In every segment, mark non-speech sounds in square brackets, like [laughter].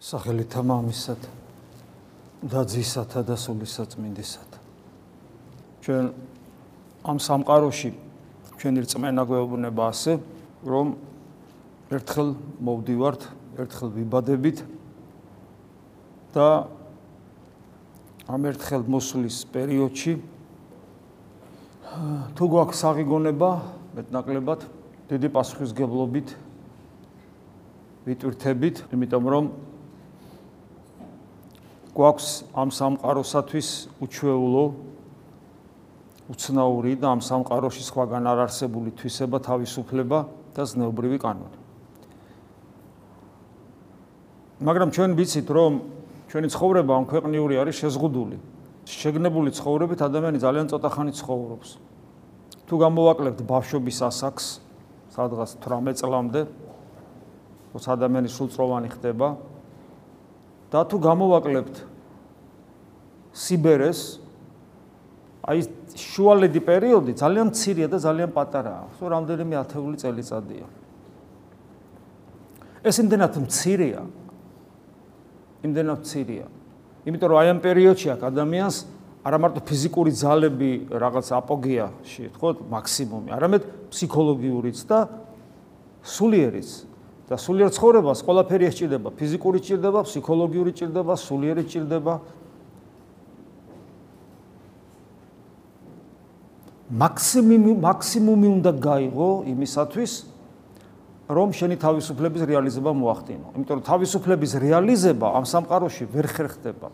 სახელითა მამისად და ძისათა და სულისაწმინდისად. ჩვენ ამ სამყაროში ჩვენი რწმენა გვეუბნება ასე, რომ ერთხელ მოვდივართ, ერთხელ ვიბადებით და ამ ერთხელ მოსulis პერიოდში [sighs] თუ გვაქვს საღიგონება მეტნაკლებად დიდი პასუხისგებლობით ვიტვირთებით, იმიტომ რომ გვაქვს ამ სამყაროსათვის უჩვეულო უცნაური და ამ სამყაროში სხვაგან არ არსებული თვისება, თავისუფლება და ზნეობრივი კანონი. მაგრამ ჩვენ ვიცით, რომ ჩვენი ცხოვრება ამ ქვეყნიური არის შეზღუდული. შეგნებული ცხოვრებით ადამიანი ძალიან ცოტა ხანი ცხოვრობს. თუ გამოვაკლებთ ბავშვობის ასაკს, სადღაც 18 წლამდე, როცა ადამიანი სულწროვანი ხდება, და თუ გამოვაკლებთ სიბერეს აი შუალედი პერიოდი ძალიან მცირეა და ძალიან პატარაა. ხო რამდენიმე ათეული წელიწადია. ეს იმდენად მცირეა. იმდენად მცირეა. იმიტომ რომ აი ამ პერიოდში აქ ადამიანს არა მარტო ფიზიკური ძალები რაღაც აპოგეაში, ხო, მაქსიმუმი, არამედ ფსიქოლოგიურიც და სულიერიც და სულიერ ცხოვრებას ყველაფერი ესჭირდება, ფიზიკური ჭირდება, ფსიქოლოგიური ჭირდება, სულიერი ჭირდება. მაქსიმუმი მაქსიმუმი უნდა გაიღო იმისათვის, რომ შენი თავისუფლების რეალიზება მოახდინო. იმიტომ რომ თავისუფლების რეალიზება ამ სამყაროში ვერ ხერხდება.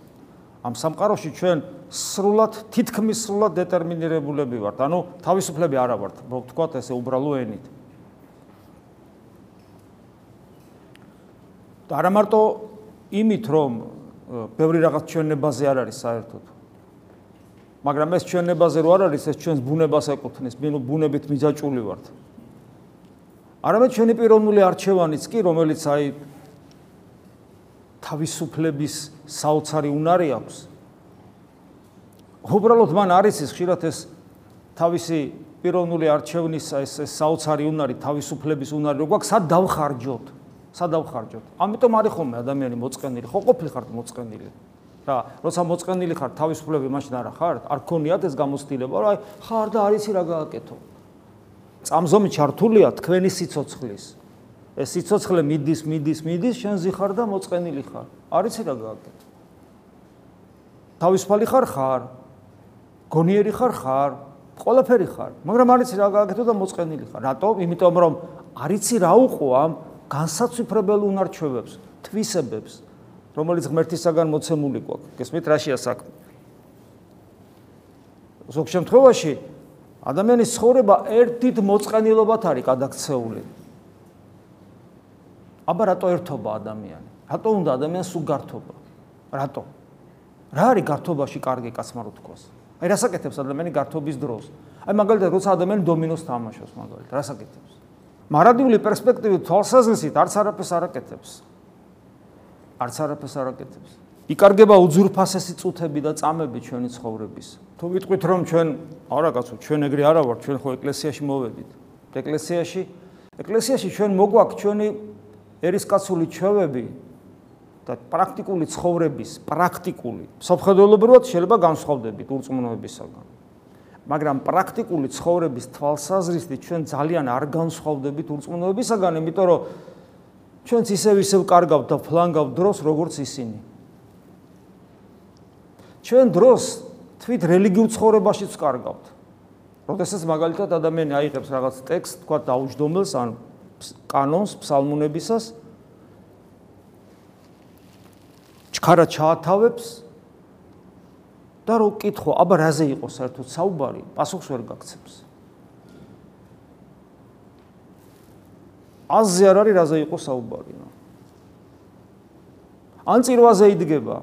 ამ სამყაროში ჩვენ სრულად თითქმის სრულად დეტერმინირებულები ვართ. ანუ თავისუფლები არა ვართ, თქვათ ესე უბრალო ენით. და არა მარტო იმით რომ ბევრი რაღაც ჩვენებაზე არ არის საერთოდ. მაგრამ ეს ჩვენებაზე რო არ არის ეს ჩვენს ბუნებას ეკუთვნის. ბუნებით მიძაჭული ვართ. არამედ ჩვენი პიროვნული არჩევანიც კი რომელიც აი თავისუფლების საოცარი უნარი აქვს. უბრალოდ მან არის ის ხშირად ეს თავისი პიროვნული არჩევნის ეს საოცარი უნარი თავისუფლების უნარი რო გვაქვს სად დავხარჯოთ სადავხარჯოთ. ამიტომ არის ხოლმე ადამიანი მოწყენილი, ხო ყოფილიყართ მოწყენილი. რა, როცა მოწყენილი ხართ, თავისუფლები მაშინ არა ხართ, არ გქონიათ ეს გამოცდილება, რა, ხარ და არ იცი რა გააკეთო. წამზომი ჩართულია თქვენი სიცოცხლის. ეს სიცოცხლე მიდის, მიდის, მიდის, შენ ზიხარ და მოწყენილი ხარ. არ იცი რა გააკეთო. თავისუფალი ხარ ხარ. გონიერი ხარ ხარ. ყველაფერი ხარ, მაგრამ არ იცი რა გააკეთო და მოწყენილი ხარ. რატო? იმიტომ რომ არ იცი რა უყვამ, განსაცვიფრებელ უნარჩვებებს, თვისებებს, რომელიც ღმერთისაგან მოცემული გვაქვს. გესმით, რაშია საქმე? ზოგ შემთხვევაში ადამიანის ცხოვრება ერთით მოწყენილობათ არის გადაქცეული. აბა რატო ერთობა ადამიანი? რატო უნდა ადამიანს უგართობა? რატო? რა არის გართობაში კარგი კაცმა რო თქვას? აი რასაკეთებს ადამიანი გართობის დროს? აი მაგალითად როცა ადამიანი დომინოს თამაშობს მაგალითად, რასაკეთებს? მარადიული პერსპექტივით თვალსაზრისით არც არაფერს არაკეთებს. არც არაფერს არაკეთებს. იკარგება უძურფასესი წუთები და წამები ჩვენი ცხოვრების. თუ ვიტყვით რომ ჩვენ არა კაცო, ჩვენ ეგრე არა ვართ, ჩვენ ხო ეკლესიაში მოვედით. ეკლესიაში ეკლესიაში ჩვენ მოგვაქვს ჩვენი ერისკაცული ჩვევები და პრაქტიკული ცხოვრების, პრაქტიკული. სოფხედელობრივად შეიძლება განსხვავდებით ურწმუნოებისაგან. მაგრამ პრაქტიკული ცხოვრების თვალსაზრისით ჩვენ ძალიან არ განსხვავდებით ურწმუნოებისაგან, იმიტომ რომ ჩვენც ისევ ისევ კარგავთ და ფლანგავთ დროს, როგორც ისინი. ჩვენ დროს თვით რელიგიურ ცხოვრებაშიც კარგავთ. როდესაც მაგალითად ადამიანი აიღებს რაღაც ტექსტ, თქვა დაუჯდომელს ან კანონს ფსალმუნებისას, ჩქარა ჩაათავებს და რო კითხო, აბა რაზე იყო საერთოდ საუბარი, პასუხს ვერ გაგცემს. აზზე არ არის რაზე იყო საუბარი, ნო. ან წირვაზე იდგება.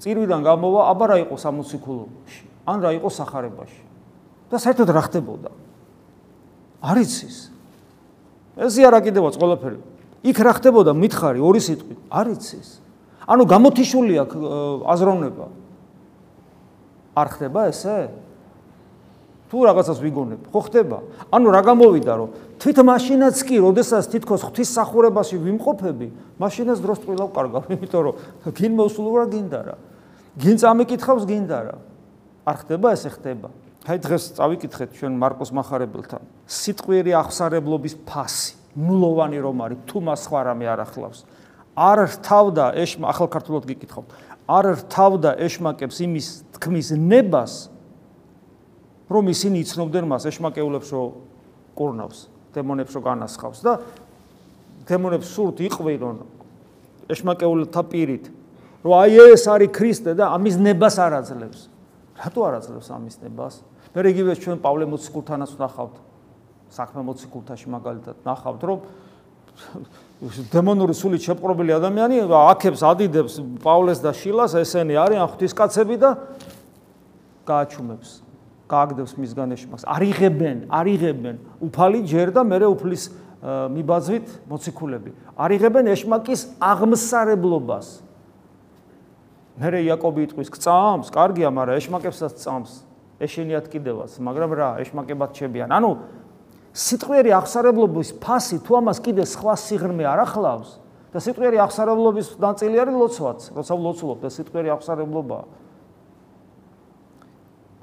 წირვიდან გამოვა, აბა რა იყო 60 ქულში, ან რა იყო сахарებაში. და საერთოდ რა ხდებოდა? არ იცის. ესე არა კიდევაც ყველაფერი. იქ რა ხდებოდა, მითხარი ორი სიტყვით, არ იცის. ანუ გამოთიშული აქვს აზროვნება. არ ხდება ესე? თუ რაღაცას ვიგონებ, ხო ხდება? ანუ რა გამოვიდა, რომ თვით მაშინაც კი, როდესაც თითქოს ღვთის სახურებაში ვიმყოფები, მაშინაც დროს წვილავ კარგავ, [laughs] იმიტომ რომ გინ მოსულურა გინდა რა. გინ წამიკითხავს გინდა რა. არ ხდება ესე ხდება. აი დღეს წავიკითხეთ ჩვენ მარკოს מחარებელთან. სიტყვიერი აღსარებლობის ფასი, ნულოვანი რომ არის, თუ მას სხვა რამე არ ახლავს. არ რთავდა ეშმა ახალ ქართულად გიკითხავთ. არ რთავდა ეშმაკებს იმის თქმის ნებას, რომ ისინი იცნობდნენ მას ეშმაკეულებს რო კურნავს, დემონებს რო განასხავს და დემონებს სურთ იყვირონ ეშმაკეულთა პირით, რომ აი ეს არის ქრისტე და ამის ნებას არ აძლევს. რატო არ აძლევს ამის ნებას? მე რეგივე ჩვენ პავლე მოციქულთანაც ვნახავთ. საქმე მოციქულთაში მაგალითად ვნახავთ, რომ დემონური სულით შეპყრობილი ადამიანი აქებს ადიდებს პავლეს და შილას, ესენი არიან ღვთისკაცები და გააჩუმებს. გააგდებს მისგან ეშმაკს. არიღებენ, არიღებენ უფალი ჯერ და მეორე უფლის მიბაძვით მოციქულები. არიღებენ ეშმაკის აღმსარებლობას. მერე იაკობი იტყვის, "გწამს, კარგია, მაგრამ ეშმაკებსაც წამს. ეშენიათ კიდევაც, მაგრამ რა, ეშმაკებად ჩებიან." ანუ სიტყვიერი აღსარებლობის ფასი თუ ამას კიდე სხვა სიღრმე არ ახლავს და სიტყვიერი აღსარებლობის ნაწილი არის ლოცვაც, როცა ვლოცულობ და სიტყვიერი აღსარებლობაა.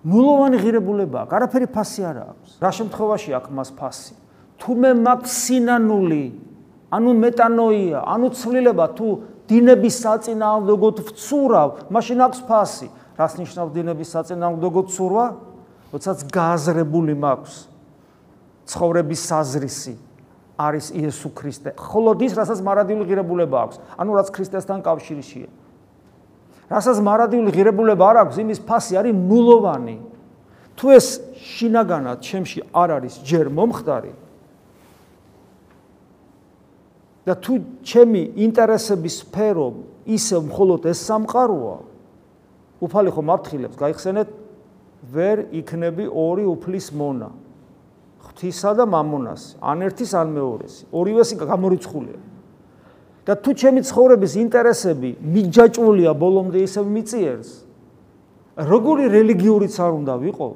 ნულოვანი ღირებულება, არაფერი ფასი არ აქვს. რა შემთხვევაში აქვს მას ფასი? თუ მე მაქვს სინანული, ანუ მეტანოია, ანუ ცვლილება თუ დინების საწინააღმდეგოდ ვცურავ, მაშინ აქვს ფასი. რას ნიშნავს დინების საწინააღმდეგოდ ცურვა? როდესაც გააზრებული მაქვს ცხოვრების საზრისი არის იესო ქრისტე. ხოლო ის რასაც მარადიული ღირებულება აქვს, ანუ რაც ქრისტესთან კავშირშია. რასაც მარადიული ღირებულება არ აქვს, იმის ფასი არის ნულოვანი. თუ ეს შინაგანად ჩემში არ არის ჯერ მომხდარი და თუ ჩემი ინტერესების სფერო ისე მხოლოდ ეს სამყაროა, უფალი ხომ აფრთხილებს, გაიხსენეთ, ვერ იქნები ორი უფლის მონა. ღვთისა და მამონას, ან ერთის ან მეორეს. ორივეს გამორიცხულია. და თუ ჩემი ცხოვრების ინტერესები მიჯაჭვულია ბოლომდე ისევ მიწიერს როგორი რელიგიურიც არ უნდა ვიყო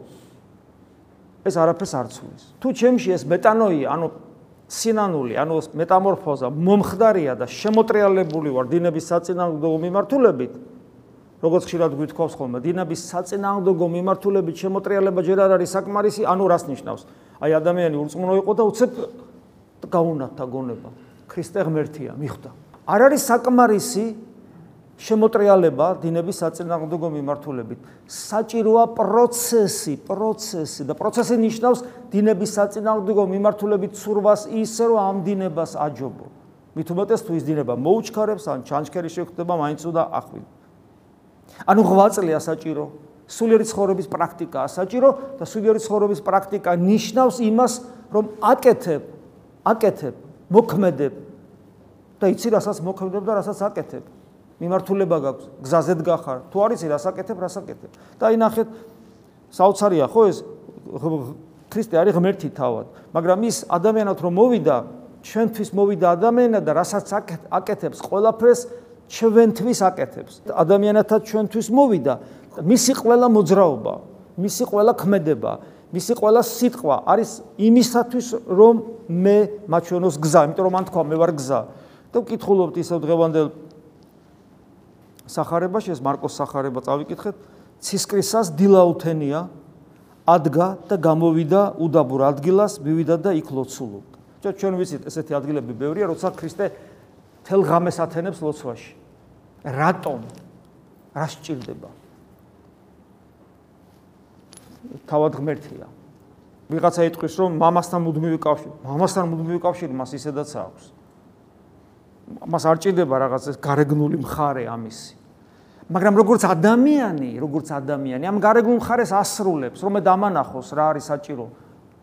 ეს არაფერს არ ცulis თუ ჩემში ეს მეტანოია ანუ სინანული ანუ მეტამორფოზა მომხდარია და შემოტრიალებული ვარ დინების საწინააღმდეგო მიმართულებით როგორც ხშირად გვითხოვს ხოლმე. დინების საწინააღმდეგო მიმართულებით შემოტრიალება ჯერ არ არის საკმარისი ანუ რას ნიშნავს? აი ადამიანი ურწმუნო იყო და უცებ გაუნათა გონება. ქრისტე ღმერთია მიხვდა არ არის საკმარისი შემოტრიალება დინების საწინააღმდეგო მიმართულებით საჭიროა პროცესი პროცესი და პროცესი ნიშნავს დინების საწინააღმდეგო მიმართულებით ცურვას ისე რომ ამ დინებას აჯობო. მით უმეტეს თუ ის დინება მოუჩქარებს ან ჩანჩქერი შეხვდება მაინც უნდა ახვიდო ანუ ღვაწლია საჭირო სულიერი ცხოვრების პრაქტიკაა საჭირო და სულიერი ცხოვრების პრაქტიკა ნიშნავს იმას რომ აკეთებ აკეთებ მოქმედებ და იცი რასაც მოქმედებ და რასაც აკეთებ. მიმართულება გაქვს, გზაზედ გახარ. თუ არ იცი რას აკეთებ, რას აკეთებ. და აი ნახეთ, საოცარია ხო ეს ქრისტე არის ღმერთი თავად, მაგრამ ის ადამიანად რომ მოვიდა, ჩვენთვის მოვიდა ადამიანად და რასაც აკეთებს ყველაფერს ჩვენთვის აკეთებს. ადამიანათა ჩვენთვის მოვიდა მისი ყველა მოძრაობა, მისი ყველა ქმედება, მისი ყველა სიტყვა არის იმისათვის, რომ მე მაჩვენოს გზა, იმიტომ რომ მან თქვა მე ვარ გზა. და ვკითხულობთ ისევ დღევანდელ сахарებაში, ეს მარკოს сахарება წავიკითხეთ, ცისკრისას დილაუთენია ადგა და გამოვიდა უდაბურ ადგილას, მივიდა და იქ ლოცულობდა. ჩვენ ვიცით, ესეთი ადგილები ბევრია, როცა ქრისტე თელ ღამეს ათენებს ლოცვაში. რატომ? რა სჭირდება? თავად ღმერთია. ვიღაცა იტყვის, რომ მამასთან მუდმივი კავშირი, მამასთან მუდმივი კავშირი მას ისედაც აქვს. მას არ ჭირდება რაღაც გარეგნული მხარე ამისი. მაგრამ როგორც ადამიანი, როგორც ადამიანი, ამ გარეგნულ მხარეს ასრულებს, რომ მე დამანახოს რა არის საჭირო.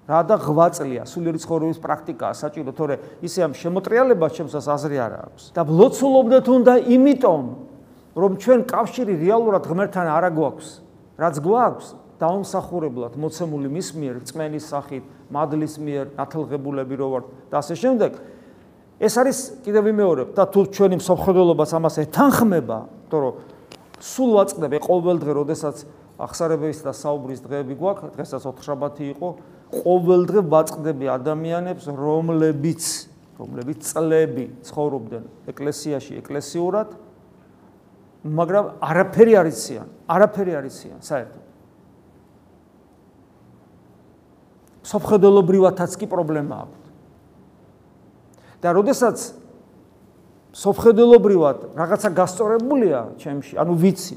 რა და ღვაწლია, სულიერი ცხოვრების პრაქტიკაა საჭირო, თორე ისე ამ შემოტრიალებას ჩემსას აზრი არ აქვს. და ბლოცულობდეთ უნდა იმიტომ, რომ ჩვენ კავშირი რეალურად ღმერთთან არ აგვაქვს. რაც გვაქვს, დაუმსახურებლად მოცემული მის მიერ, წმენის სახით, მადლის მიერ, ათელღებულები რო ვართ და ასე შემდეგ. ეს არის კიდევ ვიმეორებ და თუ ჩვენი მსოფლმხედველობაც ამას ეთანხმება, იმიტომ რომ სულ ვაწყდები ყოველ დღე, როდესაც ახსარებების და საუბრის დღეები გვაქვს, დღესაც ოთხშაბათი იყო, ყოველდღე ვაწყდები ადამიანებს, რომლებიც რომლებიც წლები ცხოვრობდნენ ეკლესიაში, ეკლესიურად, მაგრამ არაფერი არ იციან, არაფერი არ იციან საერთოდ. სოფხედელობრივათაც კი პრობლემა აქვს. და როდესაც სოფხედელობრივად რაღაცა გასწორებულია ჩემში, ანუ ვიცი.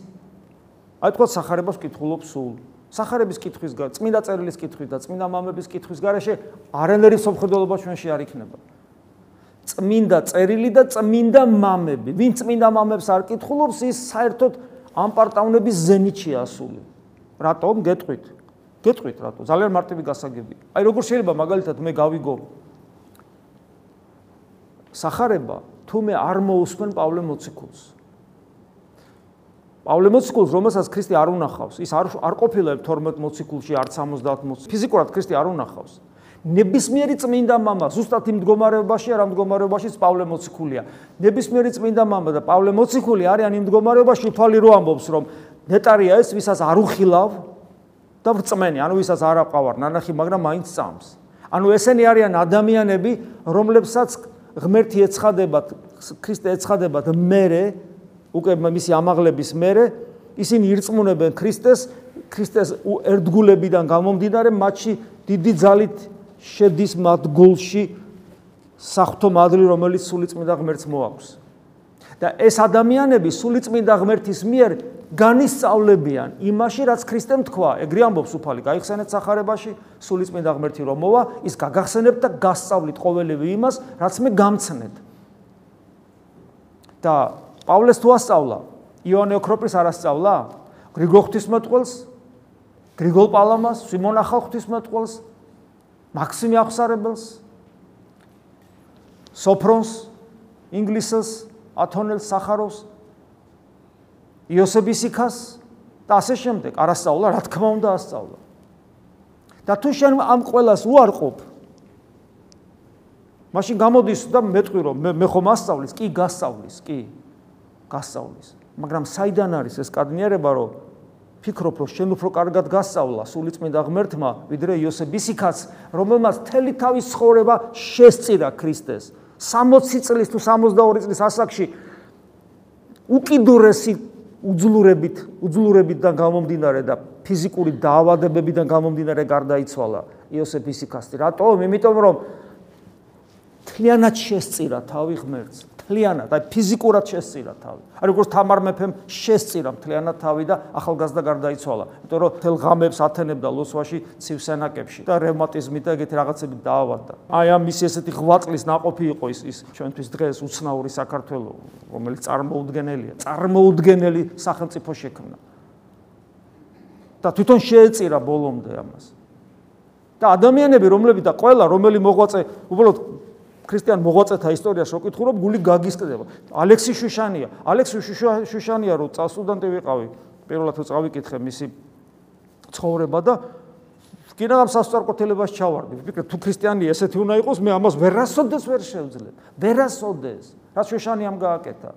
აი თქვა სახარებას კითხულობ სულ. სახარების კითხვის გარეშე, წმინდა წერილის კითხვის და წმინდა მამების კითხვის გარეშე არანაირი სოფხედელობა ჩვენში არ იქნება. წმინდა წერილი და წმინდა მამები. ვინ წმინდა მამებს არ კითხულობს, ის საერთოდ ამ პარტაუნების ზენიჩი ასული. რატომ გეტყვით? გეტყვით რატო? ძალიან მარტივი გასაგები. აი როგორ შეიძლება მაგალითად მე გავიგო სახარება თუ მე არ მოусმენ პავლე მოციქულს. პავლე მოციქულს, რომელსაც ქრისტე არ უნახავს, ის არ არ ყოფილა 12 მოციქულში, არც 70 მოციქულში. ფიზიკურად ქრისტე არ უნახავს. ნებისმიერი წმინდა მამა ზუსტად იმ მდგომარეობაში არ ამ მდგომარეობაში პავლე მოციქულია. ნებისმიერი წმინდა მამა და პავლე მოციქული არიან იმ მდგომარეობაში, უფალი რო ამბობს, რომ ნეტარია ეს, ვისაც არ უხილავ და ვრწმენი, ანუ ვისაც არ აყავარ ნანახი, მაგრამ მაინც წამს. ანუ ესენი არიან ადამიანები, რომლებსაც ღმერთი ეცხადებათ, ქრისტე ეცხადებათ მერე, უკვე მისი ამაღლების მერე, ისინი ირწმუნებენ ქრისტეს, ქრისტეს ერთგულებიდან გამომდინარე, მათში დიდი ძალით შედის მათ გულში საფრთხო მადლი, რომელიც სულიწმინდა ღმერთს მოაქვს. და ეს ადამიანები სულიწმინდა ღმერთის მიერ განისწავლებიან იმაში, რაც ქრისტემ თქვა. ეგრე ამბობს უფალი, გაიხსენეთ სახარებაში, სულიწმინდა ღმერთი რომ მოვა, ის გაგახსენებთ და გასწავლით ყოველივე იმას, რაც მე გამცნეთ. და პავლეს თუ ასწავლა, იონე ოქროპრის არ ასწავლა? გრიგოლ ღვთისმეტყველს, გრიგოლ პალამას, სიმონ ახალღვთისმეტყველს, მაქსიმი აღსარებელს? სოფრონს? ინგლისელს? ათონელს? სახაროს იოსებისიქას და ასე შემდეგ. არასწავლა რა თქმა უნდა ასწავლა. და თუ შენ ამ ყოველას უარყოფ მაშინ გამოდის და მეტყვი რომ მე ხომ ასწავლის? კი გასწავლის კი გასწავლის მაგრამ საიდან არის ეს კადნიერება რომ ფიქრობ რომ შენ უფრო კარგად გასწავლა სულიწმინდა ღმერთმა ვიდრე იოსებისიქაც რომელმაც თელი თავის ცხოვრება შესწირა ქრისტეს. 60 წლის თუ 62 წლის ასაკში უკიდურესი უძლურებით უძლურებიდან გამომდინარე და ფიზიკური დაავადებებიდან გამომდინარე გარდაიცვალა იოსებისიქასი რატომ? იმიტომ რომ თლიანად შესწირა თავი ღმერთს მთლიანად, აი ფიზიკურად შესწირა თავი. აი როგორც თამარ მეფემ შესწირა მთლიანად თავი და ახალგაზრდა გარდაიცვალა, იმიტომ რომ თელ ღამებს ათენებდა ლოსვაში ცივსანაკებში და რევმატიზმით და ეგეთი რაღაცებით დაავადდა. აი ამ მისი ესეთი ღვაწლის ناყოფი იყო ის ის ჩვენთვის დღეს უცნაური საქართველო, რომელიც წარმოუდგენელია, წარმოუდგენელი სახელმწიფო შექმნა. და თვითონ შეეწირა ბოლომდე ამას. და ადამიანები, რომლებიც და ყველა, რომელი მოღვაწე, უბრალოდ ქრისტიან მოღვაწეთა ისტორიას ვაკითხულობ, გული გაგისკდება. ალექსი შუშანია, ალექსი შუშანია რო წასუდანტე ვიყავი, პირველად თუ წავიკითხე მისი ცხოვრება და კიდევ ამ სასწორკოთელებას ჩავარდი. ვფიქრე თუ ქრისტიანი ესეთი უნდა იყოს, მე ამას ვერასოდეს ვერ შევძლებ. ვერასოდეს. რა შუშანიამ გააკეთა?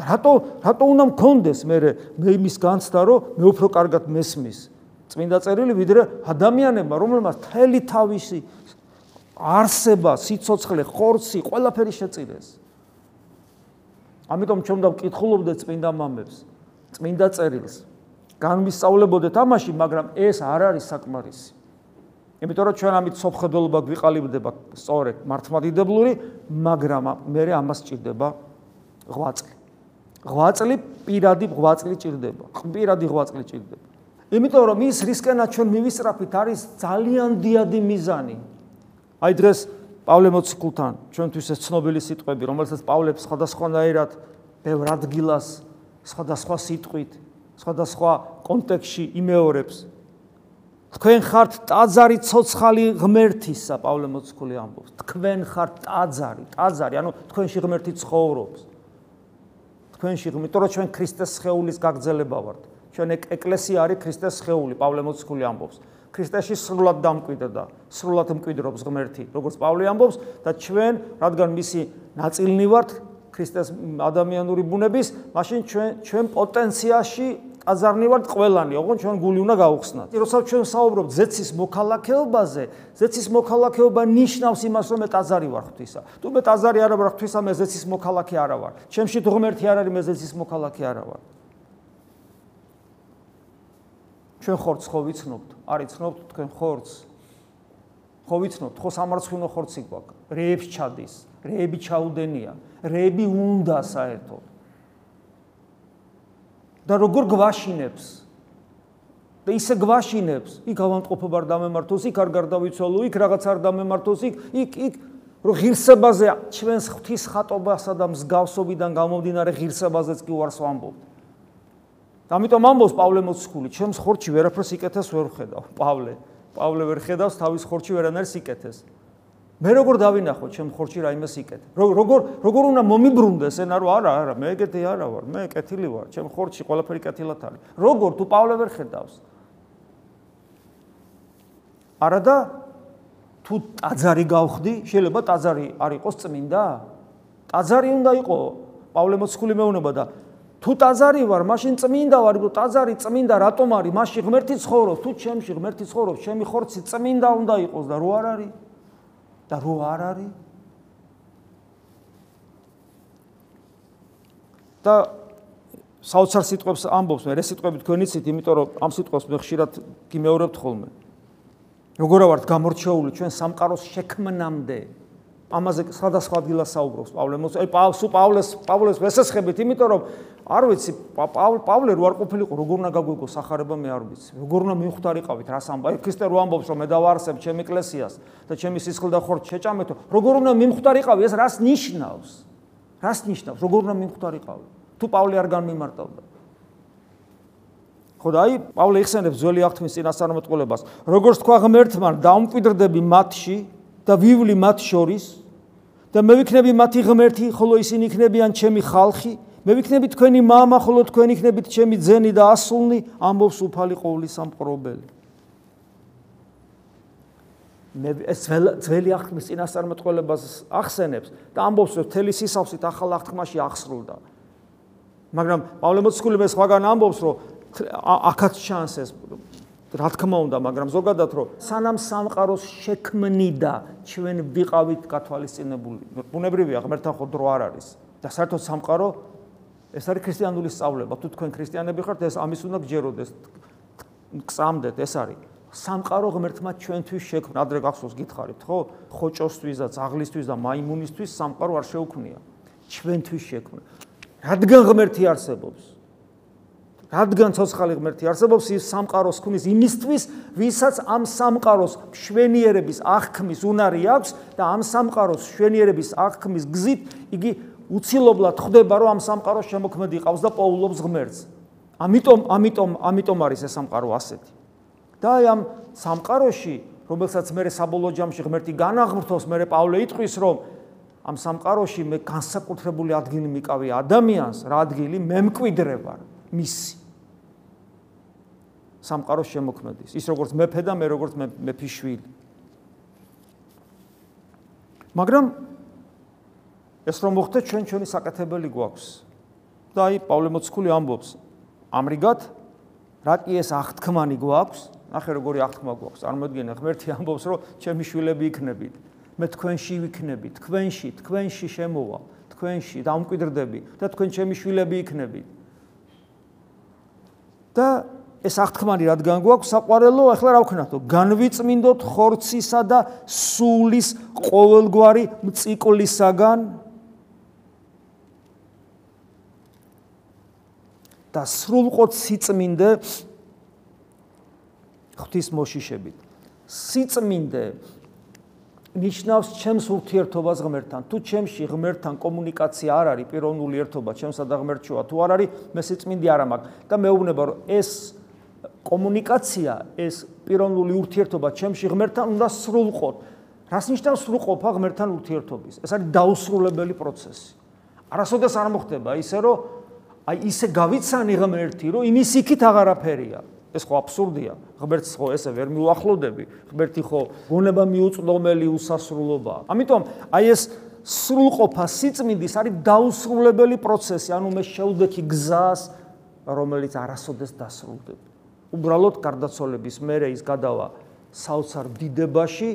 და რატო რატო უნდა მქონდეს მე მე იმის განცდა რომ მე უფრო კარგად მესმის წმინდა წერილი ვიდრე ადამიანებმა რომელმაც თელი თავისი არსება, სიцоცხლე, ხორცი, ყველაფერი შეწირეს. ამიტომ ჩვენ დავკითხულობდეთ წმინდა მამებს, წმინდა წერილს. განვისწავლებოდეთ ამაში, მაგრამ ეს არ არის საკმარისი. იმიტომ რომ ჩვენ ამით სოფხედელობა გვიყალიბდება სწორედ მართლმადიდებლური, მაგრამ მე ამას ჭირდება ღვაწლი. ღვაწლი პირადი ღვაწლი ჭირდება. პირადი ღვაწლი ჭირდება. იმიტომ რომ ის რისკენა ჩვენ მივისწრაფით არის ძალიან დიადი მიზანი. აი დღეს პავლე მოციქულთან ჩვენთვის ეს ცნობილი სიტყვები, რომელსაც პავლე სხვადასხვანაირად ბევრ ადგილას სხვადასხვა სიტყვით, სხვადასხვა კონტექსში იმეორებს. თქვენ ხართ ტაძარი ცოცხალი ღმერთისა, პავლე მოციქული ამბობს. თქვენ ხართ ტაძარი, ტაძარი, ანუ თქვენში ღმერთი ცხოვრობს. თქვენში ღმერთი, იმიტომ რომ ჩვენ ქრისტეს სხეულის გაგრძელება ვართ. ჩვენ ეკლესია არის ქრისტეს სხეული, პავლე მოციქული ამბობს. ქრისტეში სრულად დამკვიდრდა, სრულად მკვიდრობს ღმერთი, როგორც პავლე ამბობს და ჩვენ, რადგან მისი ნაწილნი ვართ, ქრისტეს ადამიანური ბუნების, მაშინ ჩვენ ჩვენ პოტენციაში აზარნი ვართ ყველანი, ოღონ ჩვენ გული უნდა გაუხსნათ. როცა ჩვენ საუბრობთ ზეცის მოქალაქეობაზე, ზეცის მოქალაქეობა ნიშნავს იმას, რომ მე ტაძარი ვარ ღვთისა. თუ მე ტაძარი არა ვარ ღვთისა, მე ზეცის მოქალაქე არა ვარ. ჩემში ღმერთი არ არის, მე ზეცის მოქალაქე არა ვარ. ჩვენ ხორცს ხო ვიცნობთ? არ იცნობთ თქვენ ხორცს? ხო ვიცნობთ, ხო სამარცხინო ხორცი გვაქვს. რეებს ჩადის, რეები ჩაუდენია, რეები უნდა საერთოდ. და როგორ გვაშინებს? და ისე გვაშინებს, იქ ავანტყოფობა არ დამემართოს, იქ არ გარდავიცვალო, იქ რაღაც არ დამემართოს, იქ იქ იქ რო ღირსებაზე ჩვენს ღვთის ხატობასა და მსგავსობიდან გამომდინარე ღირსებაზეც კი უარს ვამბობთ. ამიტომ ამბობს პავლე მოციქული, ჩემს ხორჩი ვერაფერს იკეთეს ვერ ხედავ. პავლე, პავლე ვერ ხედავს თავის ხორჩი ვერანაირს იკეთეს. მე როგორ დავინახო ჩემ ხორჩი რაიმეს იკეთე? როგორ როგორ უნდა მომიბრუნდეს ენა რომ არა, არა, მე ეკეთე არა ვარ, მე კეთილი ვარ, ჩემ ხორჩი ყველაფერი კეთილად არის. როგორ თუ პავლე ვერ ხედავს? არა და თუ ტაძარი გავხდი, შეიძლება ტაძარი არ იყოს წმინდა? ტაძარი უნდა იყოს პავლე მოციქული მეუბნება და თუ ტაძარი ვარ, მაშინ წმინდა ვარ, რომ ტაძარი წმინდა რატომ არის? მაშინ ღმერთი ცხოვრობს, თუ ჩემში ღმერთი ცხოვრობს, ჩემი ხორცი წმინდა უნდა იყოს და რო არ არის? და რო არ არის? და საოცარ სიტყვებს ამბობს, მე ეს სიტყვები თქვენ იცით, იმიტომ რომ ამ სიტყვებს მე ხშირად გიმეორებთ ხოლმე. როგორა ვართ გამორჩეული ჩვენ სამყაროს შექმნამდე? ამაზე სხვადასხვა ადგილას საუბრობს პავლე. მოც აი პავლეს პავლეს პავლეს ვესესხებით იმიტომ რომ არ ვიცი პავლე რო არ ყოფილიყო როგორ უნდა გაგვიგო სახარება მე არ ვიცი. როგორ უნდა მიხვდარიყავით რას ამბა ქრისტე რო ამბობს რომ მე დავარსებ ჩემ ეკლესიას და ჩემი სისხლ და ხორცს შეჭამეთო როგორ უნდა მიხვდარიყავი? ეს რას ნიშნავს? რას ნიშნავს? როგორ უნდა მიხვდარიყავი? თუ პავლე არ განმიმარტავდა? ხო და აი პავლე იხსენებს ძველი აღთქმის წინასწარმეტყველებას. როგორც თქვა ღმერთმა დაუმკვიდრდები მათში და ვივლი მათ შორის და მე ვიქნები მათი ღმერთი, ხოლო ისინი იქნებიან ჩემი ხალხი. მე ვიქნები თქვენი мама, ხოლო თქვენ იქნებით ჩემი ძენი და ასულნი, ამბობს უფალი ყოვლის სამყრობელი. მე ეს ძველი აღთქმის წინასწარმეტყველებას ახსენებს და ამბობს რომ თელი სისავსით ახალ აღთქმაში აღსრულდა. მაგრამ პავლე მოციქული მე სხვაგან ამბობს რომ აქაც ჩანს ეს რა თქმა უნდა, მაგრამ ზოგადად რომ სანამ სამყაროს შექმნიდა ჩვენ ვიყავით გათვალისწინებული. ბუნებრივია, ღმერთთან ხო დრო არ არის. და საერთოდ სამყარო ეს არის ქრისტიანული სწავლება. თუ თქვენ ქრისტიანები ხართ, ეს ამის უნდა გჯეროდეს. გწამდეთ, ეს არის სამყარო ღმერთმა ჩვენთვის შექმნა. ადრე გახსოვს გითხარით, ხო? ხოჭოსთვის და ძაღლისთვის და მაიმუნისთვის სამყარო არ შეუქმნია. ჩვენთვის შექმნა. რადგან ღმერთი არსებობს? რადგან ცოცხალი ღმერთი არსებობს ის სამყაროს ქმნის იმისთვის, ვისაც ამ სამყაროს შვენიერების აღქმის უნარი აქვს და ამ სამყაროს შვენიერების აღქმის გზით იგი უცილობლად ხდება, რომ ამ სამყაროს შემოქმედი ყავს და პოულობს ღმერთს. ამიტომ, ამიტომ, ამიტომ არის ეს სამყარო ასეთი. და აი ამ სამყაროში, რომელსაც მე საბოლოო ჯამში ღმერთი განაღმრთოს, მე პავლე იტყვის, რომ ამ სამყაროში მე განსაკუთრებული ადგილი მიკავი ადამიანს, რა ადგილი მე მკვიდრე ვარ მისი სამყაროს შემოქმედის. ის როგორც მეფე და მე როგორც მეფის შვილი. მაგრამ ეს რომ მოხდა ჩვენ ჩვენი საკეთებელი გვაქვს. და აი პავლე მოციქული ამბობს ამრიგად რა კი ეს აღთქმანი გვაქვს? ნახე როგორი აღთქმა გვაქვს. წარმოიდგინე ღმერთი ამბობს რომ ჩემი შვილები იქნებით. მე თქვენში ვიქნები, თქვენში, თქვენში შემოვა, თქვენში დამკვიდრდები და თქვენ ჩემი შვილები იქნებით. და ეს აღთქმანი რადგან გვაქვს საყვარელო, ახლა რა ვქნათო? განვიწმინდოთ ხორცისა და სულის ყოველგვარი მწიკლისაგან და სრულყოთ სიწმინდე ღვთის მოშიშებით. სიწმინდე ნიშნავს ჩემს ურთიერთობას ღმერთთან. თუ ჩემში ღმერთთან კომუნიკაცია არ არის, პიროვნული ერთობა ჩემსა და ღმერთშია, თუ არ არის, მე სიწმინდე არ მაქვს და მეუბნება რომ ეს კომუნიკაცია, ეს პიროვნული ურთიერთობა ჩემში ღმერთთან უნდა სრულყოთ. რას ნიშნავს სრულყოფა ღმერთთან ურთიერთობის? ეს არის დაუსრულებელი პროცესი. არასოდეს არ მოხდება ისე, რომ აი ისე გავიცანი ღმერთი, რომ იმის იქით აღარაფერია. ეს ხო აბსურდია. ღმერთს ხო ესე ვერ მიუახლოვდები. ღმერთი ხო გონება მიუწდომელი უსასრულობაა. ამიტომ აი ეს სრულყოფა სიწმინდის არის დაუსრულებელი პროცესი, ანუ მე შეუდექი გზას, რომელიც არასოდეს დასრულდება. უბრალოდ გარდაცოლების მერე ის გადავა საოცარ დიდებაში,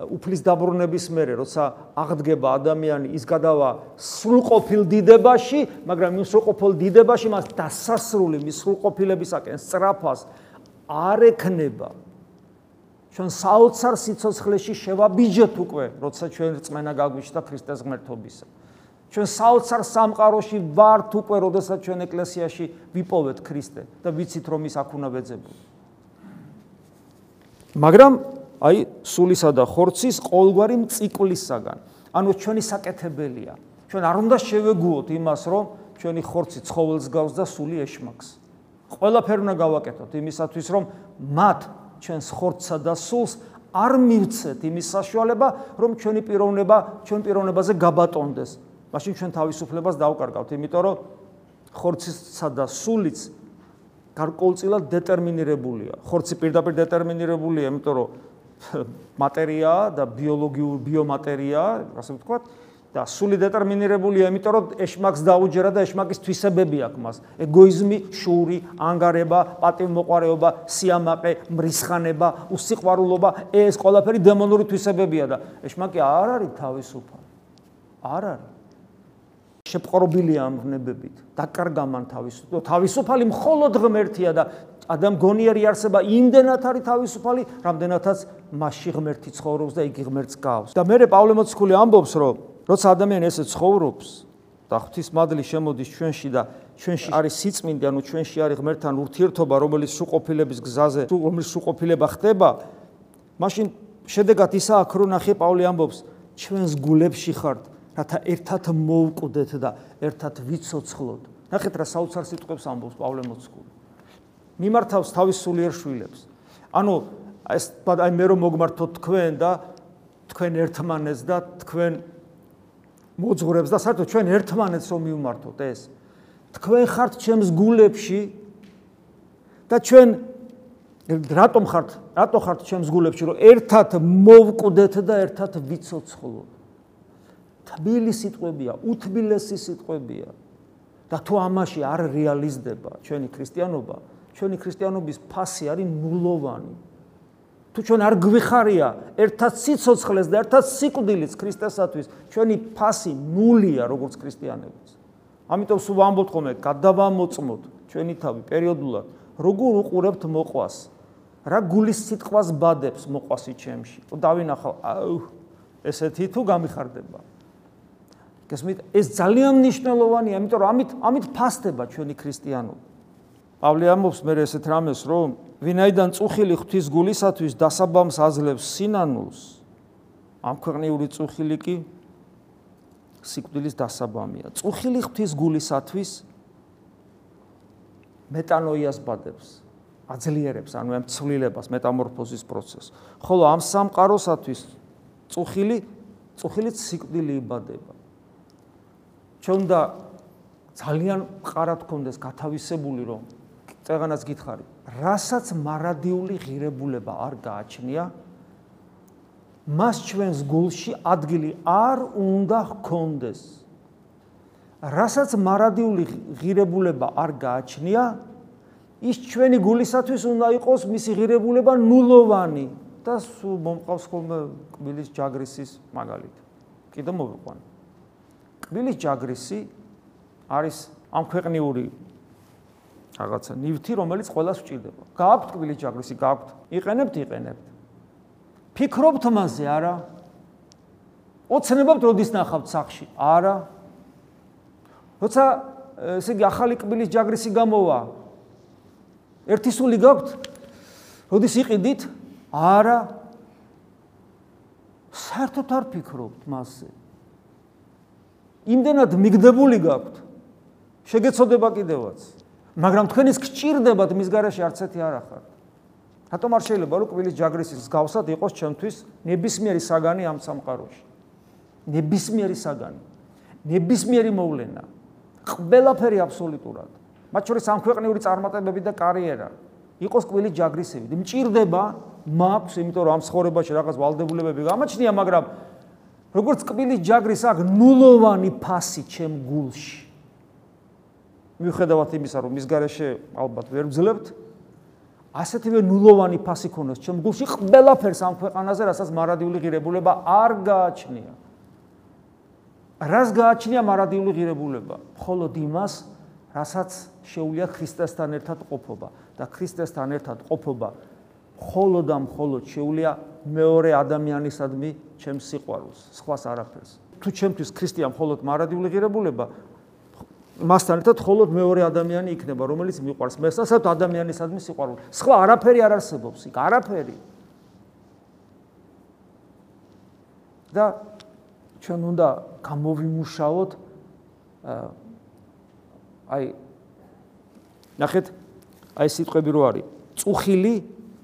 უფლის დაბრუნების მერე, როცა აღდგება ადამიანი, ის გადავა სრულყოფილ დიდებაში, მაგრამ იმ სრულყოფილ დიდებაში მას დასასრული მის სრულყოფილებისაკენ სწრაფას არ ექნება. ჩვენ საოცარ სიცოცხლეში შევაბიჯეთ უკვე, როცა ჩვენ რწმენა გაგვიჩნდა ქრისტეს ღმერთობისა. ჩვენ საოცარ სამყაროში ვართ უკვე, როდესაც ჩვენ ეკლესიაში ვიპოვეთ ქრისტე და ვიცით რომ ის აქ უნდა ვეძებო. მაგრამ აი სულისა და ხორცის ყოველგვარი ციკლისაგან, ანუ ჩვენი საკეთებელია. ჩვენ არ უნდა შევეგუოთ იმას, რომ ჩვენი ხორცი ცხოველს გავს და სული ეშმაკს. ყველაფერი უნდა გავაკეთოთ იმისათვის, რომ მათ ჩვენს ხორცსა და სულს არ მივცეთ იმის საშუალება, რომ ჩვენი პიროვნება ჩვენ პიროვნებაზე გაბატონდეს. მაშინ ჩვენ თავისუფლებას დავკარგავთ, იმიტომ რომ ხორცისა და სულიც გარკვეულწილად დეტერმინირებულია. ხორცი პირდაპირ დეტერმინირებულია, იმიტომ რომ მატერიაა და ბიოლოგიური ბიომატერიაა, ასე ვთქვათ, და სული დეტერმინირებულია, იმიტომ რომ ეშმაკს დაუჯერა და ეშმაკის თვისებები აქვს მას. ეგოიზმი, შური, ანგარება, პატივმოყვარეობა, სიამაყე, მრისხანება, უსიყვარულობა, ეს ყველაფერი დემონური თვისებებია და ეშმაკი არ არის თავისუფალი. არ არის. შეპყრობილია ამ ღნებებით. დაკარგა მან თავისუფლება. თავისუფალი მხოლოდ ღმერთია და ადამ გონიერი არსება იმდენად არის თავისუფალი, რამდენადაც მასში ღმერთი ცხოვრობს და იგი ღმერთს გავს. და მე პავლე მოციქული ამბობს, რომ როცა ადამიანი ესე ცხოვრობს და ღვთისმადლი შემოდის ჩვენში და ჩვენში არის სიწმინდე, ანუ ჩვენში არის ღმერთთან ურთიერთობა, რომელიც სუყოფილების გზაზე, რომელიც სუყოფილება ხდება, მაშინ შედეგად ისა აქ რო ნახე პავლე ამბობს, ჩვენს გულებში ხართ, რათა ერთად მოვკვდეთ და ერთად ვიცოცხლოთ. ნახეთ რა საოცარ სიტყვებს ამბობს პავლე მოციქული. მიმართავს თავის სულიერ შვილებს. ანუ ეს აი მე რომ მოგმართოთ თქვენ და თქვენ ერთმანეთს და თქვენ მოძღვრებს და საერთოდ ჩვენ ერთმანეთს რომ მივმართოთ ეს თქვენ ხართ ჩემს გულებში და ჩვენ რატომ ხართ რატო ხართ ჩემს გულებში რომ ერთად მოვკვდეთ და ერთად ვიცოცხლოთ თბილი სიტყვებია უთბილესი სიტყვებია და თუ ამაში არ რეალიზდება ჩვენი ქრისტიანობა ჩვენი ქრისტიანობის ფასი არის ნულოვანი თუ ჩვენ არ გვიხარია ერთად სიცოცხლეს და ერთად სიკვდილის ქრისტესათვის, ჩვენი ფასი ნულია როგორც ქრისტიანებს. ამიტომ სულ ვამბობთ ხოლმე, გადავამოწმოთ ჩვენი თავი პერიოდულად, როგორ უყურებთ მოყვას. რა გულის სიტყვას ბადებს მოყვასი ჩემში. თუ დავინახავ, აუ, ესეთი თუ გამიხარდება. გესმით, ეს ძალიან მნიშვნელოვანია, იმიტომ რომ ამით ამით ფასდება ჩვენი ქრისტიანობა. პავლე ამბობს მე ესეთ რამეს, რომ ვინაიდან წუხილი ღვთის გულისათვის დასაბამს აძლევს სინანულს ამ ქვეყნიური წუხილი კი სიკვდილის დასაბამია. წუხილი ღვთის გულისათვის მეტანოიას ბადებს აძლიერებს ანუ ამ ცვლილებას მეტამორფოზის პროცესს. ხოლო ამ სამყაროსათვის წუხილი წუხილიც სიკვდილი იბადება ჩვენ და ძალიან მყარად გქონდეს გათავისებული რომ წეგანაც გითხარი. რასაც მარადიული ღირებულება არ გააჩნია მას ჩვენს გულში ადგილი არ უნდა ჰქონდეს. რასაც მარადიული ღირებულება არ გააჩნია ის ჩვენი გულისათვის უნდა იყოს მისი ღირებულება ნულოვანი და სულ მომყავს ხოლმე კბილის ჯაგრისის მაგალითი. კიდე მოვიყვანე კბილის ჯაგრისი არის ამ ქვეყნიური რაღაცა ნივთი, რომელიც ყოველას ვჭირდება. გააქვთ კბილი ჯაგრისი, გააქვთ. იყენებთ, იყენებთ. ფიქრობთ მასზე, არა? ოცნებობთ, როდის ნახავთ სახში? არა. როცა ესე იგი ახალი კბილის ჯაგრისი გამოვა, ერთი სული გაქვთ? როდის იყიდით? არა. საერთოდ არ ფიქრობთ მასზე. იმდენად მიგდებული გაქვთ. შეგეცოდება კიდევაც. მაგრამ თქვენის გჭირდებათ მის garaში არც ერთი არ ახარ. რატომ არ შეიძლება რომ კბილის ჯაგრისის გავსად იყოს ჩემთვის ნებისმიერი საგანი ამ სამყაროში? ნებისმიერი საგანი. ნებისმიერი მოვლენა. ყველაფერი აბსოლუტურად. მათ შორის ამ ქვეყნიური წარმატებები და კარიერა იყოს კბილის ჯაგრისები. მჭირდება მაქვს, იმიტომ რომ ამ ცხოვრებაში რაღაც ვალდებულებები გამაჩნია, მაგრამ როგორც კბილის ჯაგრის აქ ნულოვანი ფასი ჩემ გულში. მიუხედავად იმისა, რომ მის garaშე ალბათ ვერ ვძლებთ, ასეთივე ნულოვანი ფასი ქონოს ჩემ გულში ყველაფერს ამ ქვეყანაზე, რასაც მარადიული ღირებულება არ გააჩნია. რას გააჩნია მარადიული ღირებულება? მხოლოდ იმას, რასაც შეუძლია ქრისტესთან ერთად ყოფობა და ქრისტესთან ერთად ყოფობა მხოლოდ და მხოლოდ შეუძლია მეორე ადამიანისადმი ჩემს სიყვარულს, სხვას არაფერს. თუ ჩემთვის ქრისტია მხოლოდ მარადიული ღირებულება, მასთან ერთად მხოლოდ მეორე ადამიანი იქნება, რომელიც მიყვარს მე, საერთოდ ადამიანისადმი სიყვარული. სხვა არაფერი არ არსებობს იქ, არაფერი. და ჩვენ უნდა გამოვიმუშაოთ აი ნახეთ აი სიტყვები რო არის წუხილი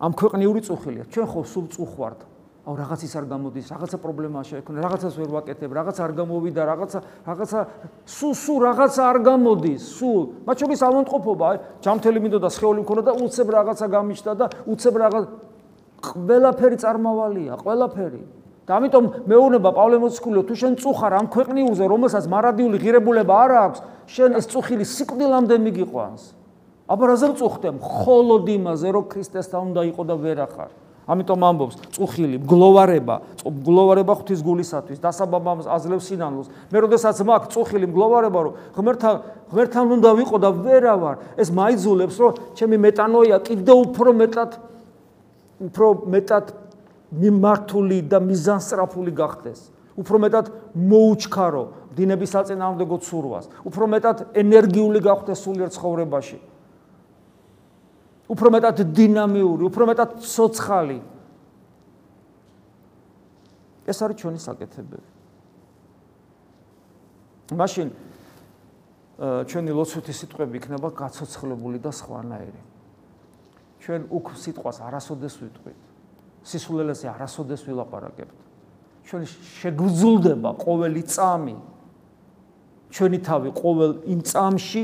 ამ ქვეყნიური წუხილია. ჩვენ ხო სულ წუხ ვართ. აუ რაღაც ის არ გამოდის, რაღაცა პრობლემაა შეექონა, რაღაცას ვერ ვაკეთებ, რაღაც არ გამოვიდა, რაღაცა რაღაცა სულ სულ რაღაცა არ გამოდის, სულ. მათ შორის ალონტყოფობა, აი ჯამთელი მინდოდა სხეული მქონდა და უცებ რაღაცა გამიჩნდა და უცებ რაღაც ყველაფერი წარმავალია, ყველაფერი. და ამიტომ მეუბნება პავლე მოციქულიო, თუ შენ წუხარ ამ ქვეყნიურზე, რომელსაც მარადიული ღირებულება არ აქვს, შენ ეს წუხილი სიკვდილამდე მიგიყვანს. აბა რაზე წუხდე? მხოლოდ იმაზე, რომ ქრისტესთან უნდა იყო და ვერ ახარ. ამიტომ ამბობს, წუხილი, მგლოვარება, მგლოვარება ღვთის გულისათვის, დასაბამს აძლევს სინანულს. მე როდესაც მაქვს წუხილი მგლოვარება, რომ ღმერთთან ღმერთთან უნდა ვიყო და ვერავარ, ეს მაიძულებს, რომ ჩემი მეტანოია კიდევ უფრო მეტად უფრო მეტად მიმართული და მიზანსწრაფული გახდეს. უფრო მეტად მოუჩქარო დინების საწინააღმდეგო ცურვას, უფრო მეტად ენერგიული გახდეს სულიერ ცხოვრებაში. უფრო მეტად დინამიური, უფრო მეტად ცოცხალი. ეს არის ჩვენი საკეთებელი. მაშინ ჩვენი ლოცვითი სიტყვები იქნება გაცოცხლებული და სხვანაირი. ჩვენ უკ სიტყვას არასოდეს ვიტყვით. სისულელეზე არასოდეს ვილაპარაკებთ. ჩვენ შეგრძულდება ყოველი წამი. ჩვენი თავი ყოველ იმ წამში,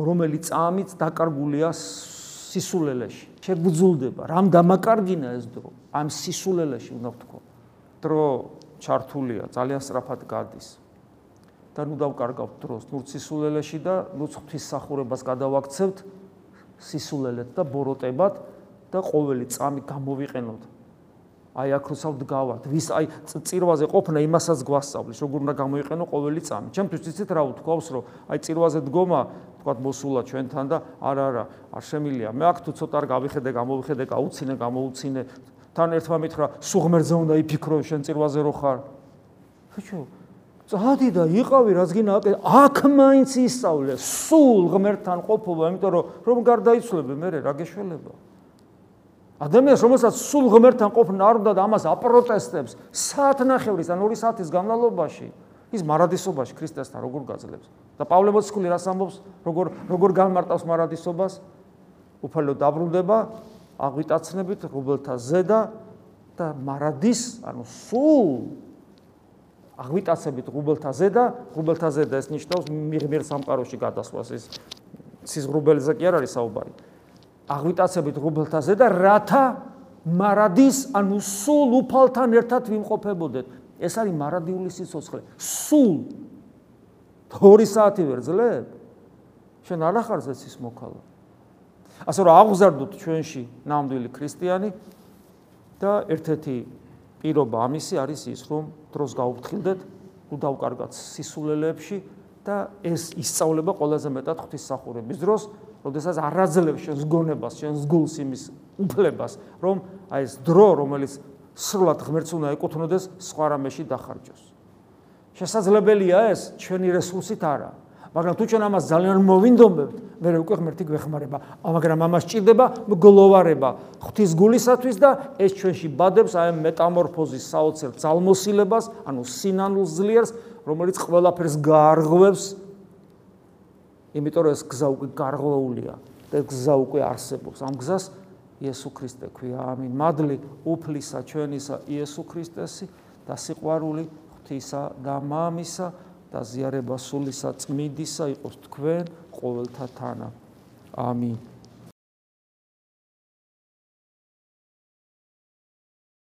რომელიც წამიც დაკარგულია სისულელეში. შეგძულდება, რამ დამაკარგინა ეს დრო? ამ სისულელეში უნდა ვთქვა. დრო ჩართულია, ძალიან სწრაფად გადის. და ნუ დავკარგავთ დროს, ნუ სისულელეში და ნუ ღვთისმსახურებას გადავაქცევთ სისულელეთ და ბოროტებად და ყოველი წამი გამოვიყენოთ აი აქ რუსავ დგავართ ვის აი წირვაზე ყოფნა იმასაც გვასწავლის როგორ უნდა გამოიყენო ყოველი წამი. ჩემთვის იცით რა ვთქვავს რომ აი წირვაზე დგომა თქვათ მოსულა ჩვენთან და არა არა არ შემილია. მე აქ თუ ცოტა არ გავიხედე გამოვიხედე გაუცინე გამოუცინე თან ერთმა მითხრა სუღმერძე უნდა იფიქრო შენ წირვაზე რო ხარ. ბიჭო წადი და იყავი რაც გინა აქ მაინც ისწავლე სულ ღმერთთან ყოფობა იმიტომ რომ რომ გარდაიცვლები მე რა გეშველებაა ადამიანს რომელსაც სულ ღმერთთან ყოფნა არ უნდა და ამას აპროტესტებს საათნახევრის ან 2 საათის განმავლობაში ის მარადისობაში ქრისტესთან როგორ გაძლებს და პავლე მოციქული რას ამბობს? როგორ როგორ განმარტავს მარადისობას? უფალო დაბრუნდება აღვიტაცნებით რუბელთა ზედა და მარადის ანუ სულ აღვიტაცებით რუბელთა ზედა რუბელთა ზედა ეს ნიშნავს მიღმერ სამყაროში გადასვლას. ის ცის რუბელზე კი არ არის საუბარი აღვიტაცებით რუბლთაზე და რათა მარადის ანუ სულ უფალთან ერთად ვიმყოფებოდეთ. ეს არის მარადიული სიცოცხლე. სულ 2 საათი ვერ ძლებ? შენ არ ახარ ზეცის მოქალა. ასე რომ აღზარდოთ ჩვენში ნამდვილი ქრისტიანი და ერთ-ერთი პირობა ამისი არის ის, რომ დროს გაუფრთხილდეთ, თუ დავკარგათ სისულელეებში და ეს ისწავლება ყველაზე მეტად ღვთისმსახურების დროს როდესაც არაძლევს შენს გონებას, შენს გულს იმის უფლებას, რომ აი ეს დრო, რომელიც სრულად ღმერთს უნდა ეკუთვნოდეს, სხვა რამეში დახარჯოს. შესაძლებელია ეს ჩვენი რესურსით არა, მაგრამ თუ ჩვენ ამას ძალიან მოვინდომებთ, მე უკვე ღმერთი გვეხმარება, მაგრამ ამას ჭირდება გლოვარება ღვთის გულისათვის და ეს ჩვენში ბადებს აი მეტამორფოზის საოცერ ძალმოსილებას, ანუ სინანულს ძლიერს, რომელიც ყველაფერს გაარღვევს იმიტომ რომ ეს გზა უკვე გარღვეულია და გზა უკვე არსებობს. ამ გზას იესო ქრისტე ქვია. ამინ. მადლი უფლისა ჩვენისა იესო ქრისტესი და სიყვარული ღვთისა და მამისა და ზიარება სულისა წმიდისა იყოს თქვენ ყოველთა თანა. ამინ